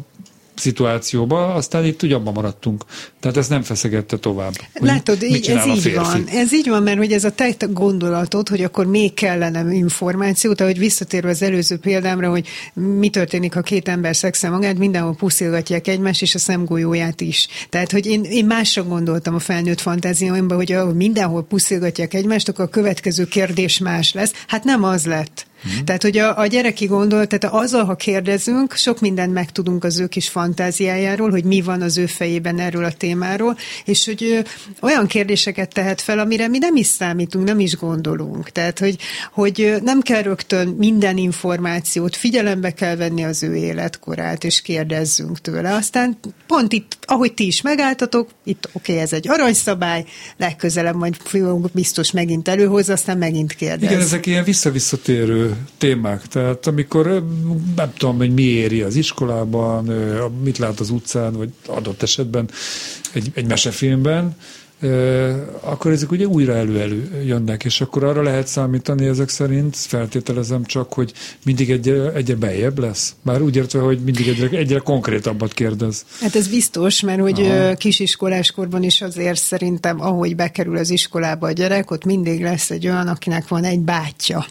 szituációba, aztán itt ugyanban maradtunk. Tehát ezt nem feszegette tovább. Látod, így, ez így van. Ez így van, mert hogy ez a te gondolatod, hogy akkor még kellene információt, ahogy visszatérve az előző példámra, hogy mi történik, ha két ember szexel magát, mindenhol puszilgatják egymást, és a szemgolyóját is. Tehát, hogy én, én másra gondoltam a felnőtt fantázióimban, hogy mindenhol puszilgatják egymást, akkor a következő kérdés más lesz. Hát nem az lett. Mm. Tehát, hogy a, a gyereki gondol, tehát azzal, ha kérdezünk, sok mindent megtudunk az ő kis fantáziájáról, hogy mi van az ő fejében erről a témáról, és hogy ő olyan kérdéseket tehet fel, amire mi nem is számítunk, nem is gondolunk. Tehát, hogy, hogy nem kell rögtön minden információt, figyelembe kell venni az ő életkorát, és kérdezzünk tőle. Aztán pont itt, ahogy ti is megálltatok, itt oké, okay, ez egy aranyszabály, legközelebb majd biztos megint előhoz, aztán megint kérdez. Igen, ezek ilyen visszavisszatérő témák. Tehát amikor nem tudom, hogy mi éri az iskolában, mit lát az utcán, vagy adott esetben egy, egy mesefilmben, akkor ezek ugye újra elő-elő jönnek, és akkor arra lehet számítani ezek szerint, feltételezem csak, hogy mindig egyre, egyre beljebb lesz. Már úgy értve, hogy mindig egyre, egyre konkrétabbat kérdez. Hát ez biztos, mert hogy Aha. kisiskoláskorban is azért szerintem, ahogy bekerül az iskolába a gyerek, ott mindig lesz egy olyan, akinek van egy bátyja.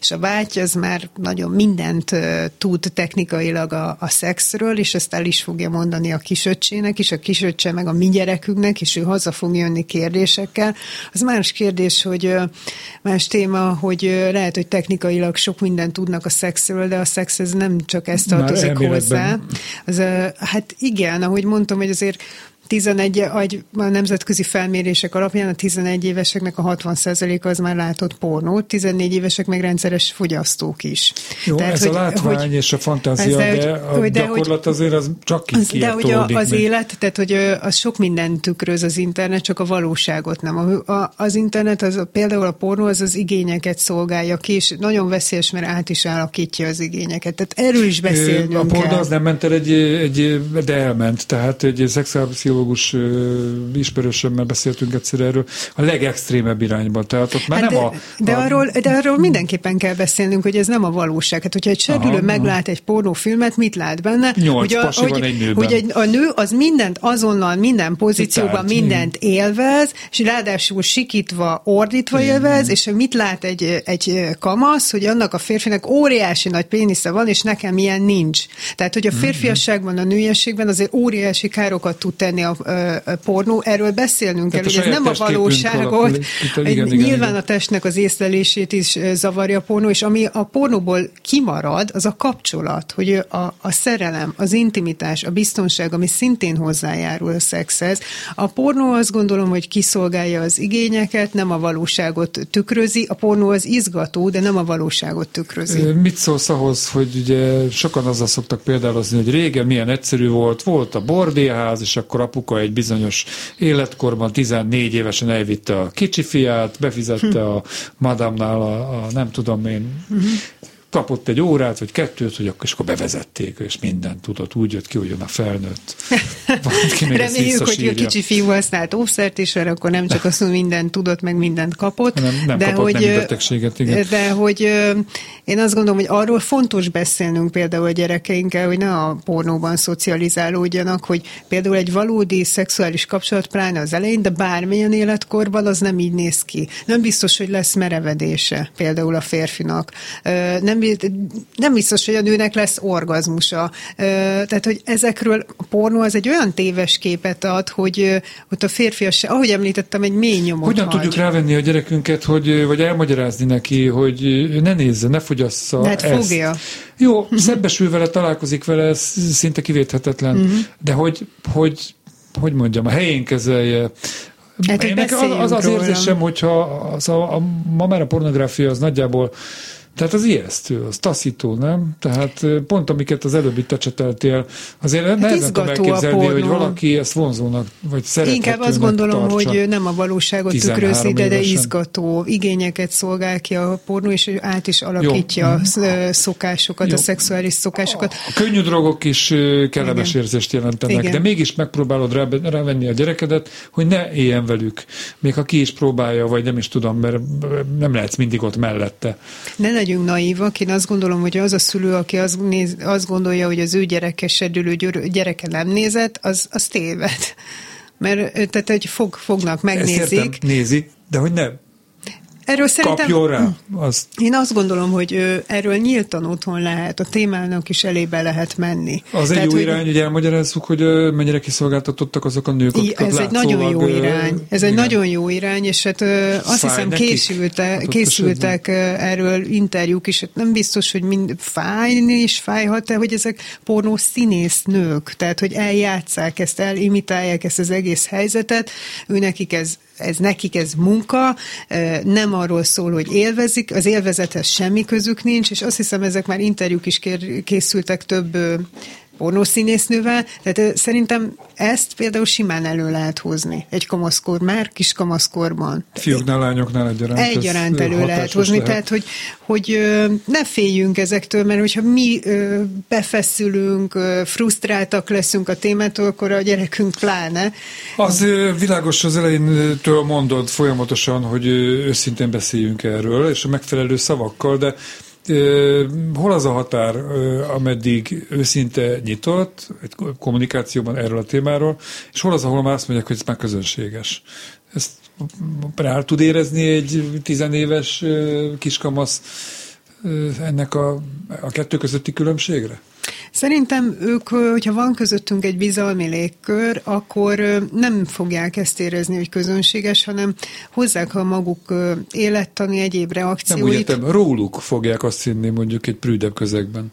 És a bátyja az már nagyon mindent tud technikailag a, a szexről, és ezt el is fogja mondani a kisöccsének, és a kisöccse meg a mi gyerekünknek, és ő haza fogja jönni kérdésekkel. Az más kérdés, hogy más téma, hogy lehet, hogy technikailag sok mindent tudnak a szexről, de a szex ez nem csak ezt tartozik hozzá. Az, hát igen, ahogy mondtam, hogy azért 11, vagy a nemzetközi felmérések alapján a 11 éveseknek a 60%-a az már látott pornót, 14 évesek meg rendszeres fogyasztók is. Jó, Tehát, ez hogy, a látvány hogy, és a fantázia, de, de a de, gyakorlat hogy, azért az csak az, De hogy a, az meg. élet, tehát hogy az sok mindent tükröz az internet, csak a valóságot nem. A, a, az internet, az, például a pornó, az az igényeket szolgálja ki, és nagyon veszélyes, mert át is alakítja az igényeket. Tehát erről is beszélnünk A pornó az nem ment el egy, egy, de elment, tehát egy szexuális pszichológus ismerősömmel beszéltünk egyszer erről, a legextrémebb irányban. Tehát ott már hát nem de, a, de, a... Arról, de arról mindenképpen kell beszélnünk, hogy ez nem a valóság. Hát, hogyha egy serdülő aha, meglát egy pornófilmet, mit lát benne? Nyolc hogy a, hogy, van egy nőben. Hogy egy, a nő az mindent azonnal, minden pozícióban Citált, mindent igen. élvez, és ráadásul sikítva, ordítva igen. élvez, és mit lát egy, egy kamasz, hogy annak a férfinek óriási nagy pénisze van, és nekem ilyen nincs. Tehát, hogy a mhm. férfiasságban, a nőiességben azért óriási károkat tud tenni a, pornó, erről beszélnünk kell, hogy ez nem a valóságot, igen, igen, nyilván igen. a testnek az észlelését is zavarja a pornó, és ami a pornóból kimarad, az a kapcsolat, hogy a, a szerelem, az intimitás, a biztonság, ami szintén hozzájárul a szexhez. A pornó azt gondolom, hogy kiszolgálja az igényeket, nem a valóságot tükrözi. A pornó az izgató, de nem a valóságot tükrözi. Mit szólsz ahhoz, hogy ugye sokan azzal szoktak példálozni, hogy régen milyen egyszerű volt, volt a bordéház, és akkor apuka egy bizonyos életkorban, 14 évesen elvitte a kicsi fiát, befizette a madamnál a, a nem tudom én, kapott egy órát, vagy kettőt, hogy akkor, és akkor bevezették, és mindent tudott. Úgy jött ki, hogy a felnőtt. Reméljük, hogy a kicsi fiú használt óvszert is, mert akkor nem csak azt mondja, mindent tudott, meg mindent kapott. Nem, nem de kapott hogy, nem betegséget, igen. De hogy én azt gondolom, hogy arról fontos beszélnünk például a gyerekeinkkel, hogy ne a pornóban szocializálódjanak, hogy például egy valódi szexuális kapcsolat, pláne az elején, de bármilyen életkorban az nem így néz ki. Nem biztos, hogy lesz merevedése például a férfinak. Nem, nem biztos, hogy a nőnek lesz orgazmusa. Tehát, hogy ezekről a pornó az egy olyan téves képet ad, hogy ott a férfi, ahogy említettem, egy mély nyomot Hogyan hagy. tudjuk rávenni a gyerekünket, hogy, vagy elmagyarázni neki, hogy ne nézze, ne fogyassza De hát ezt. fogja. Jó, szembesül vele, találkozik vele, ez szinte kivéthetetlen, uh-huh. de hogy, hogy, hogy mondjam, a helyén kezelje, Hát, Nekem az, az, az érzésem, hogyha az a, a, ma már a pornográfia az nagyjából tehát az ijesztő, az taszító, nem? Tehát pont amiket az előbb itt ecseteltél, azért hát nehezen tudom a elképzelni, hogy valaki ezt vonzónak, vagy szerethetőnek Inkább azt gondolom, hogy nem a valóságot 13 tükrözi, de, de izgató igényeket szolgál ki a pornó, és át is alakítja a sz- szokásokat, Jó. a szexuális szokásokat. A könnyű drogok is kellemes Igen. érzést jelentenek, Igen. de mégis megpróbálod rá, rávenni a gyerekedet, hogy ne éljen velük. Még ha ki is próbálja, vagy nem is tudom, mert nem lehetsz mindig ott mellette. Ne legyünk naívak, én azt gondolom, hogy az a szülő, aki azt, néz, azt gondolja, hogy az ő gyerekesedülő györ- gyereke nem nézett, az, az téved. Mert tehát, hogy fog, fognak, Ezt megnézik. értem, nézi, de hogy ne Erről szerintem... kapjon rá. Azt Én azt gondolom, hogy erről nyíltan otthon lehet, a témának is elébe lehet menni. Az egy jó hogy- irány, hogy elmagyarázzuk, hogy mennyire kiszolgáltatottak azok a nők, akiket Ez egy nagyon jó irány. Ez egy igen. nagyon jó irány, és hát azt Fáj hiszem készülte, készültek ö, erről interjúk is. Hát nem biztos, hogy mind fájni is fájhat, de hogy ezek pornó színész nők, tehát hogy eljátszák ezt, elimitálják ezt az egész helyzetet, ő nekik ez ez nekik ez munka, nem arról szól, hogy élvezik, az élvezethez semmi közük nincs, és azt hiszem ezek már interjúk is kér, készültek több pornószínésznővel, tehát szerintem ezt például simán elő lehet hozni egy kamaszkor, már kis kamaszkorban. Fiúknál, lányoknál egyaránt. Egyaránt elő lehet hozni, tehát hogy, hogy ne féljünk ezektől, mert hogyha mi befeszülünk, frusztráltak leszünk a témától, akkor a gyerekünk pláne. Az világos az elejétől mondod folyamatosan, hogy őszintén beszéljünk erről, és a megfelelő szavakkal, de hol az a határ, ameddig őszinte nyitott egy kommunikációban erről a témáról, és hol az, ahol már azt mondják, hogy ez már közönséges. Ezt rá tud érezni egy tizenéves kiskamasz ennek a, a kettő közötti különbségre? Szerintem ők, hogyha van közöttünk egy bizalmi légkör, akkor nem fogják ezt érezni, hogy közönséges, hanem hozzák a maguk élettani egyéb Nem úgy reakcióit. értem, róluk fogják azt hinni mondjuk egy prűdebb közegben.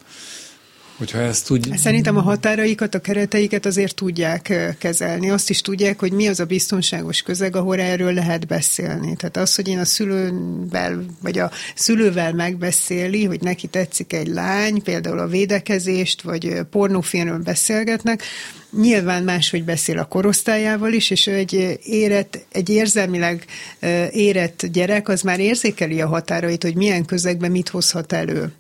Hogyha ezt úgy... Szerintem a határaikat, a kereteiket azért tudják kezelni. Azt is tudják, hogy mi az a biztonságos közeg, ahol erről lehet beszélni. Tehát az, hogy én a szülővel, vagy a szülővel megbeszéli, hogy neki tetszik egy lány, például a védekezést, vagy pornófilmről beszélgetnek, nyilván máshogy beszél a korosztályával is, és egy érett, egy érzelmileg érett gyerek, az már érzékeli a határait, hogy milyen közegben mit hozhat elő.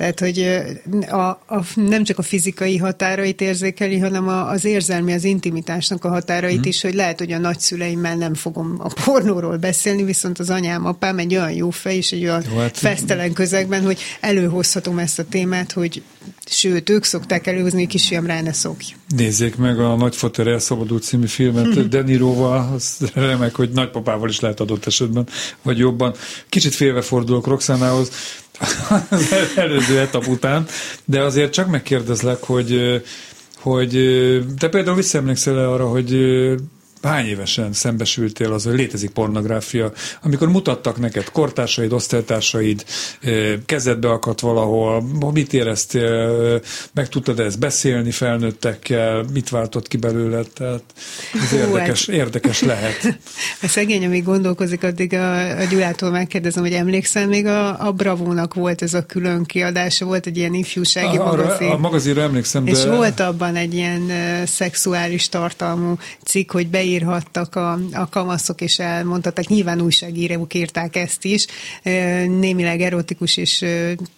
Tehát, hogy a, a, nem csak a fizikai határait érzékeli, hanem a, az érzelmi, az intimitásnak a határait Mhm. is, hogy lehet, hogy a nagyszüleimmel nem fogom a pornóról beszélni, viszont az anyám, apám egy olyan jó fej, és egy olyan Jó, hát- fesztelen közegben, hogy előhozhatom ezt a témát, hogy sőt, ők szokták előhozni, hogy kisfiam rá ne szokj. Nézzék meg a Nagyfoter elszabadult című filmet De Niroval, az remek, hogy nagypapával is lehet adott esetben, vagy jobban. Kicsit félve fordulok Roxánához az előző etap után, de azért csak megkérdezlek, hogy hogy te például visszaemlékszel arra, hogy hány évesen szembesültél az, hogy létezik pornográfia, amikor mutattak neked kortársaid, osztálytársaid, kezedbe akadt valahol, mit éreztél, meg tudtad ezt beszélni felnőttekkel, mit váltott ki belőle, tehát ez Hú, érdekes, hát- érdekes lehet. A szegény, amíg gondolkozik, addig a, a Gyulától megkérdezem, hogy emlékszel, még a, a Bravónak volt ez a külön kiadása, volt egy ilyen ifjúsági A, magazin. a magazinra emlékszem, de... És volt abban egy ilyen szexuális tartalmú cikk, hogy beírták beírhattak a, a kamaszok, és elmondhattak, nyilván újságírók írták ezt is, némileg erotikus és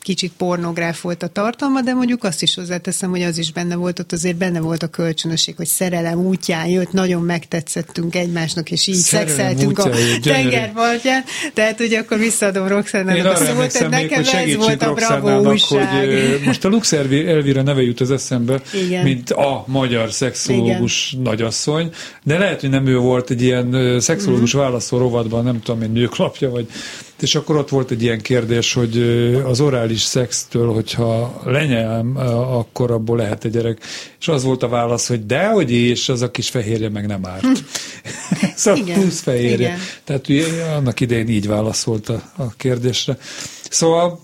kicsit pornográf volt a tartalma, de mondjuk azt is hozzáteszem, hogy az is benne volt, ott azért benne volt a kölcsönösség, hogy szerelem útján jött, nagyon megtetszettünk egymásnak, és így szerelem szexeltünk a tengerpartján. Tehát ugye akkor visszaadom Roxannának a szót, tehát nekem ez volt a bravo újság. Hogy most a Lux Elvira neve jut az eszembe, Igen. mint a magyar szexológus Igen. nagyasszony, de lehet, hogy nem ő volt egy ilyen szexológus mm. válaszol rovatban, nem tudom, egy nőklapja, vagy és akkor ott volt egy ilyen kérdés, hogy az orális szextől, hogyha lenyelem, akkor abból lehet egy gyerek. És az volt a válasz, hogy dehogy és az a kis fehérje meg nem árt. Hm. szóval igen, plusz fehérje. Igen. Tehát annak idején így válaszolt a, a kérdésre. Szóval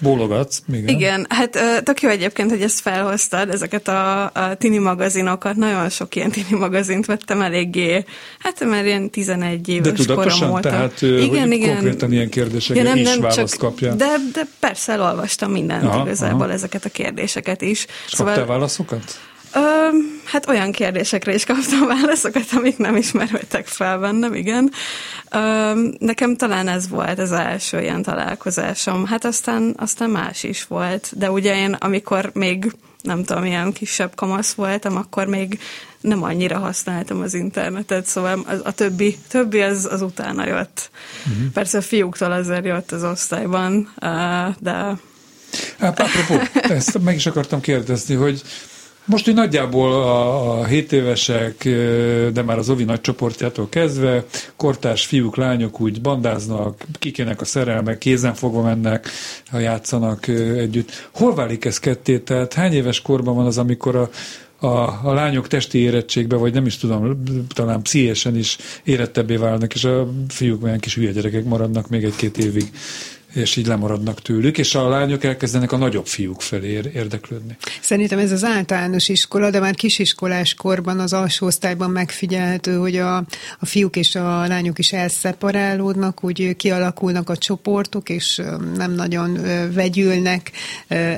Bólogatsz, igen. Igen, hát tök jó egyébként, hogy ezt felhoztad, ezeket a, a tini magazinokat, nagyon sok ilyen tini magazint vettem eléggé, hát már ilyen 11 éves De tudatosan, korom tehát igen, hogy igen. konkrétan ilyen kérdésekre ja, nem, nem, is választ kapja. De, de persze elolvastam mindent aha, igazából, aha. ezeket a kérdéseket is. És szóval, kaptál válaszokat? Ö, hát olyan kérdésekre is kaptam válaszokat, amik nem ismerődtek fel bennem, igen. Ö, nekem talán ez volt az első ilyen találkozásom. Hát aztán, aztán más is volt. De ugye én, amikor még nem tudom, ilyen kisebb kamasz voltam, akkor még nem annyira használtam az internetet, szóval a, a többi, többi az, az utána jött. Uh-huh. Persze a fiúktól azért jött az osztályban, de... Hát, apropó, ezt meg is akartam kérdezni, hogy most úgy nagyjából a, a 7 évesek, de már az Ovi nagy csoportjától kezdve, kortárs fiúk, lányok úgy bandáznak, kikének a szerelmek, kézen fogva mennek, ha játszanak együtt. Hol válik ez ketté? Tehát hány éves korban van az, amikor a, a, a lányok testi érettségbe, vagy nem is tudom, talán pszichésen is érettebbé válnak, és a fiúk olyan kis hülye gyerekek maradnak még egy-két évig és így lemaradnak tőlük, és a lányok elkezdenek a nagyobb fiúk felé érdeklődni. Szerintem ez az általános iskola, de már kisiskolás korban az alsó osztályban megfigyelhető, hogy a, a fiúk és a lányok is elszeparálódnak, úgy kialakulnak a csoportok, és nem nagyon vegyülnek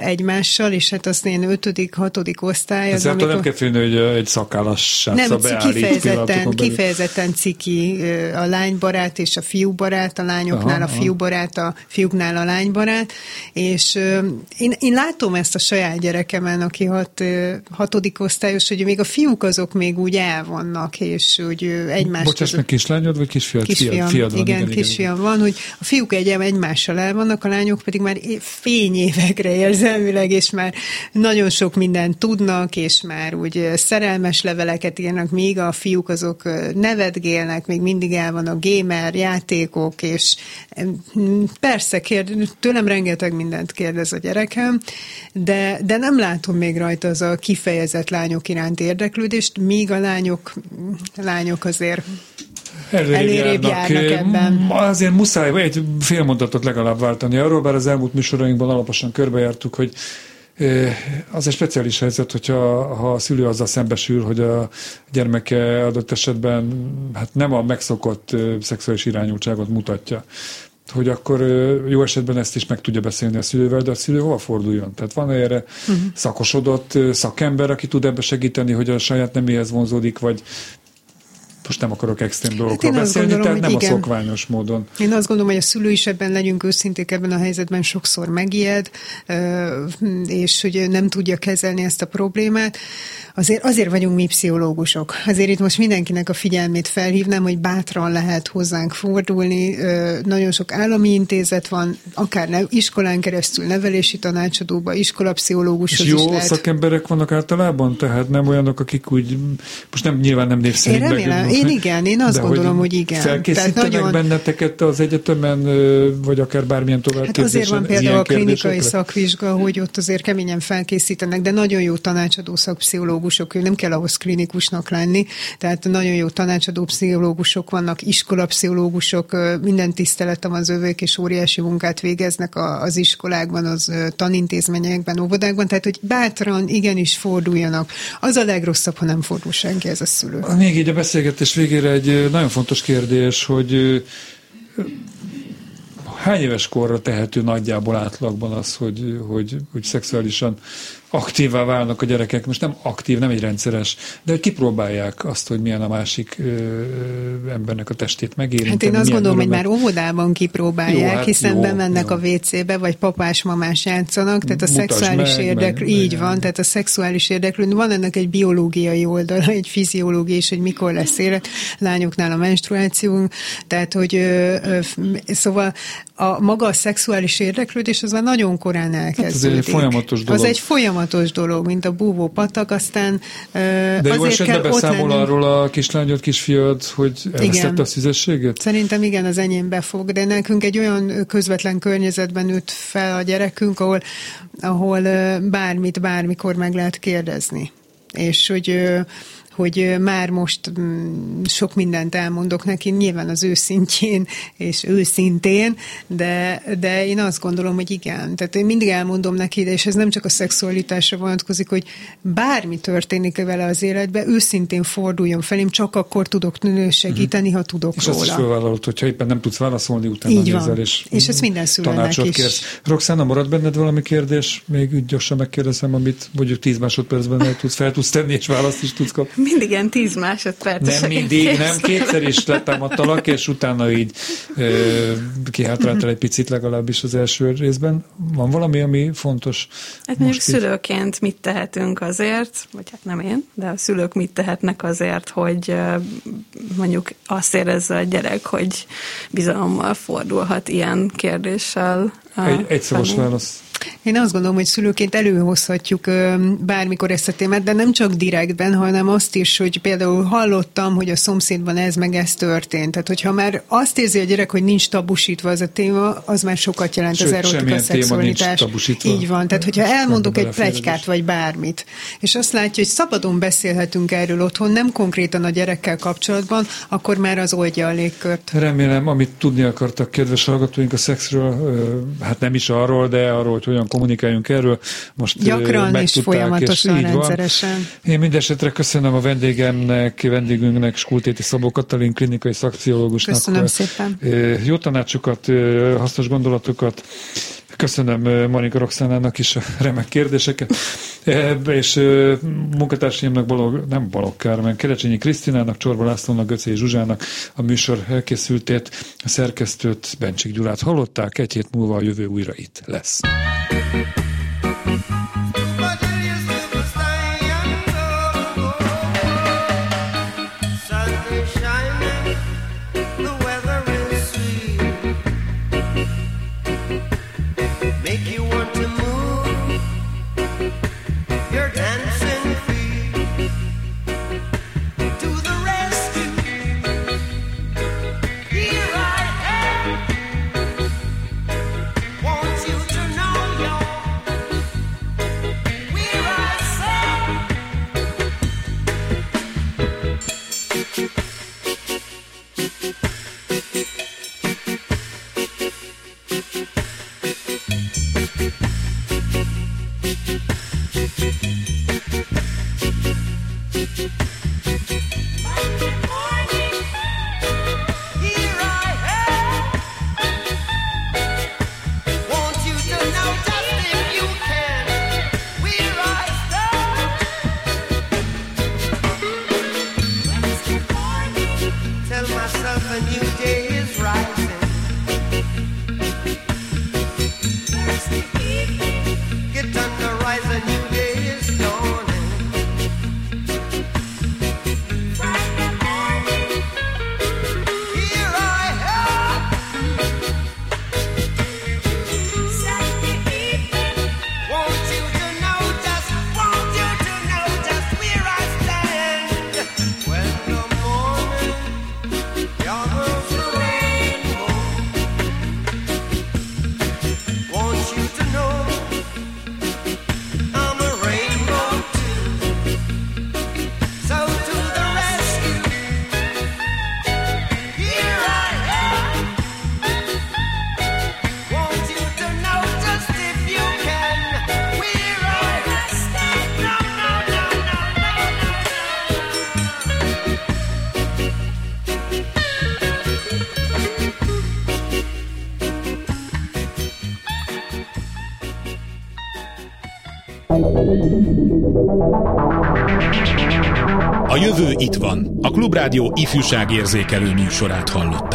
egymással, és hát azt én ötödik, hatodik osztály. Az amikor... nem kell félni, hogy egy szakállas Nem, kifejezetten, kifejezetten ciki a lánybarát és a fiúbarát, a lányoknál aha, a fiúbarát, a fiú fiúknál a lánybarát, és én, én látom ezt a saját gyerekemen, aki hat, hatodik osztályos, hogy még a fiúk azok még úgy elvannak, és úgy egymás Bocsáss meg, kislányod, vagy kisfiad? Kisfiam, fiad van, igen, igen, kisfiam igen. van, hogy a fiúk egy egymással elvannak, a lányok pedig már fényévekre érzelmileg, és már nagyon sok mindent tudnak, és már úgy szerelmes leveleket írnak, míg a fiúk azok nevetgélnek, még mindig el van a gamer játékok, és persze persze, kérd, tőlem rengeteg mindent kérdez a gyerekem, de, de nem látom még rajta az a kifejezett lányok iránt érdeklődést, míg a lányok, lányok azért előrébb járnak, járnak ebben. Azért muszáj egy fél mondatot legalább váltani arról, bár az elmúlt műsorainkban alaposan körbejártuk, hogy az egy speciális helyzet, hogyha ha a szülő azzal szembesül, hogy a gyermeke adott esetben hát nem a megszokott szexuális irányultságot mutatja hogy akkor jó esetben ezt is meg tudja beszélni a szülővel, de a szülő hova forduljon? Tehát van erre uh-huh. szakosodott szakember, aki tud ebbe segíteni, hogy a saját neméhez vonzódik, vagy most nem akarok extrém dolgokról hát beszélni, gondolom, tehát nem igen. a szokványos módon. Én azt gondolom, hogy a szülő is ebben legyünk őszinték ebben a helyzetben sokszor megijed, és hogy nem tudja kezelni ezt a problémát azért, azért vagyunk mi pszichológusok. Azért itt most mindenkinek a figyelmét felhívnám, hogy bátran lehet hozzánk fordulni. Nagyon sok állami intézet van, akár ne, iskolán keresztül nevelési tanácsadóba, iskolapszichológushoz jó is lehet. szakemberek vannak általában? Tehát nem olyanok, akik úgy, most nem, nyilván nem név szerint. Én remélem, én igen, én azt gondolom, hogy, hogy igen. Felkészítenek nagyon... benneteket az egyetemen, vagy akár bármilyen tovább Hát azért van például a klinikai szakvizsga, hogy ott azért keményen felkészítenek, de nagyon jó tanácsadó szakpszichológus pszichológusok, nem kell ahhoz klinikusnak lenni, tehát nagyon jó tanácsadó pszichológusok vannak, iskolapszichológusok, minden tiszteletem az övők, és óriási munkát végeznek az iskolákban, az tanintézményekben, óvodákban, tehát hogy bátran igenis forduljanak. Az a legrosszabb, ha nem fordul senki, ez a szülő. Még így a beszélgetés végére egy nagyon fontos kérdés, hogy hány éves korra tehető nagyjából átlagban az, hogy, hogy, hogy szexuálisan aktívá válnak a gyerekek, most nem aktív, nem egy rendszeres, de kipróbálják azt, hogy milyen a másik ö, embernek a testét megérinteni. Hát én azt gondolom, hogy már óvodában kipróbálják, jó, hát hiszen jó, bemennek jó. a WC-be, vagy papás-mamás játszanak, tehát a Mutasd szexuális meg, érdeklő, meg, így meg. van, tehát a szexuális érdeklő, van ennek egy biológiai oldala, egy fiziológiai is, hogy mikor lesz élet, lányoknál a menstruáció, tehát hogy ö, ö, szóval a maga a szexuális érdeklődés az már nagyon korán elkezdődik. Hát egy folyamatos dolog. Az egy folyamatos dolog, mint a búvó patak, aztán ö, De jó azért esetben kell ott beszámol lennünk. arról a kislányod, kisfiad, hogy elvesztette a szüzességet? Szerintem igen, az enyém befog, de nekünk egy olyan közvetlen környezetben nőtt fel a gyerekünk, ahol, ahol bármit, bármikor meg lehet kérdezni. És hogy hogy már most mm, sok mindent elmondok neki, nyilván az őszintjén és őszintén, de, de én azt gondolom, hogy igen. Tehát én mindig elmondom neki, és ez nem csak a szexualitásra vonatkozik, hogy bármi történik vele az életbe, őszintén forduljon felém, csak akkor tudok segíteni, ha tudok És róla. azt is fölvállalod, hogyha éppen nem tudsz válaszolni, utána Így nézel, és, És ezt minden tanácsot is. kérsz. Roxana, marad benned valami kérdés? Még úgy gyorsan megkérdezem, amit mondjuk 10 másodpercben el tudsz, fel tudsz tenni, és választ is tudsz kapni. Mindig ilyen tíz másodperc. Nem mindig, nem, kétszer is letámadtalak, és utána így ö, kihátráltál egy picit legalábbis az első részben. Van valami, ami fontos? Hát mondjuk így? szülőként mit tehetünk azért, vagy hát nem én, de a szülők mit tehetnek azért, hogy mondjuk azt érezze a gyerek, hogy bizalommal fordulhat ilyen kérdéssel. Egy, egy szoros felé. válasz. Én azt gondolom, hogy szülőként előhozhatjuk bármikor ezt a témát, de nem csak direktben, hanem azt is, hogy például hallottam, hogy a szomszédban ez meg ez történt. Tehát, hogyha már azt érzi a gyerek, hogy nincs tabusítva az a téma, az már sokat jelent Sőt, az erotika, szexualitás. Így van. Tehát, hogyha elmondok egy plegykát vagy bármit, és azt látja, hogy szabadon beszélhetünk erről otthon, nem konkrétan a gyerekkel kapcsolatban, akkor már az oldja a légkört. Remélem, amit tudni akartak kedves hallgatóink a szexről, hát nem is arról, de arról, hogy hogyan kommunikáljunk erről. Most Gyakran és folyamatosan, van. rendszeresen. Én mindesetre köszönöm a vendégemnek, vendégünknek, Skultéti Szabó Katalin klinikai szakpszichológusnak. Köszönöm szépen. Jó tanácsokat, hasznos gondolatokat. Köszönöm ö, Marika Roxánának is a remek kérdéseket. E, És ö, munkatársaimnak Balog, nem Balog Kármen, Kerecsényi Krisztinának, Csorba Lászlónak, Göcé Zsuzsának a műsor elkészültét, a szerkesztőt Bencsik Gyulát hallották, egy hét múlva a jövő újra itt lesz. Make jövő itt van. A Klubrádió ifjúságérzékelő műsorát hallották.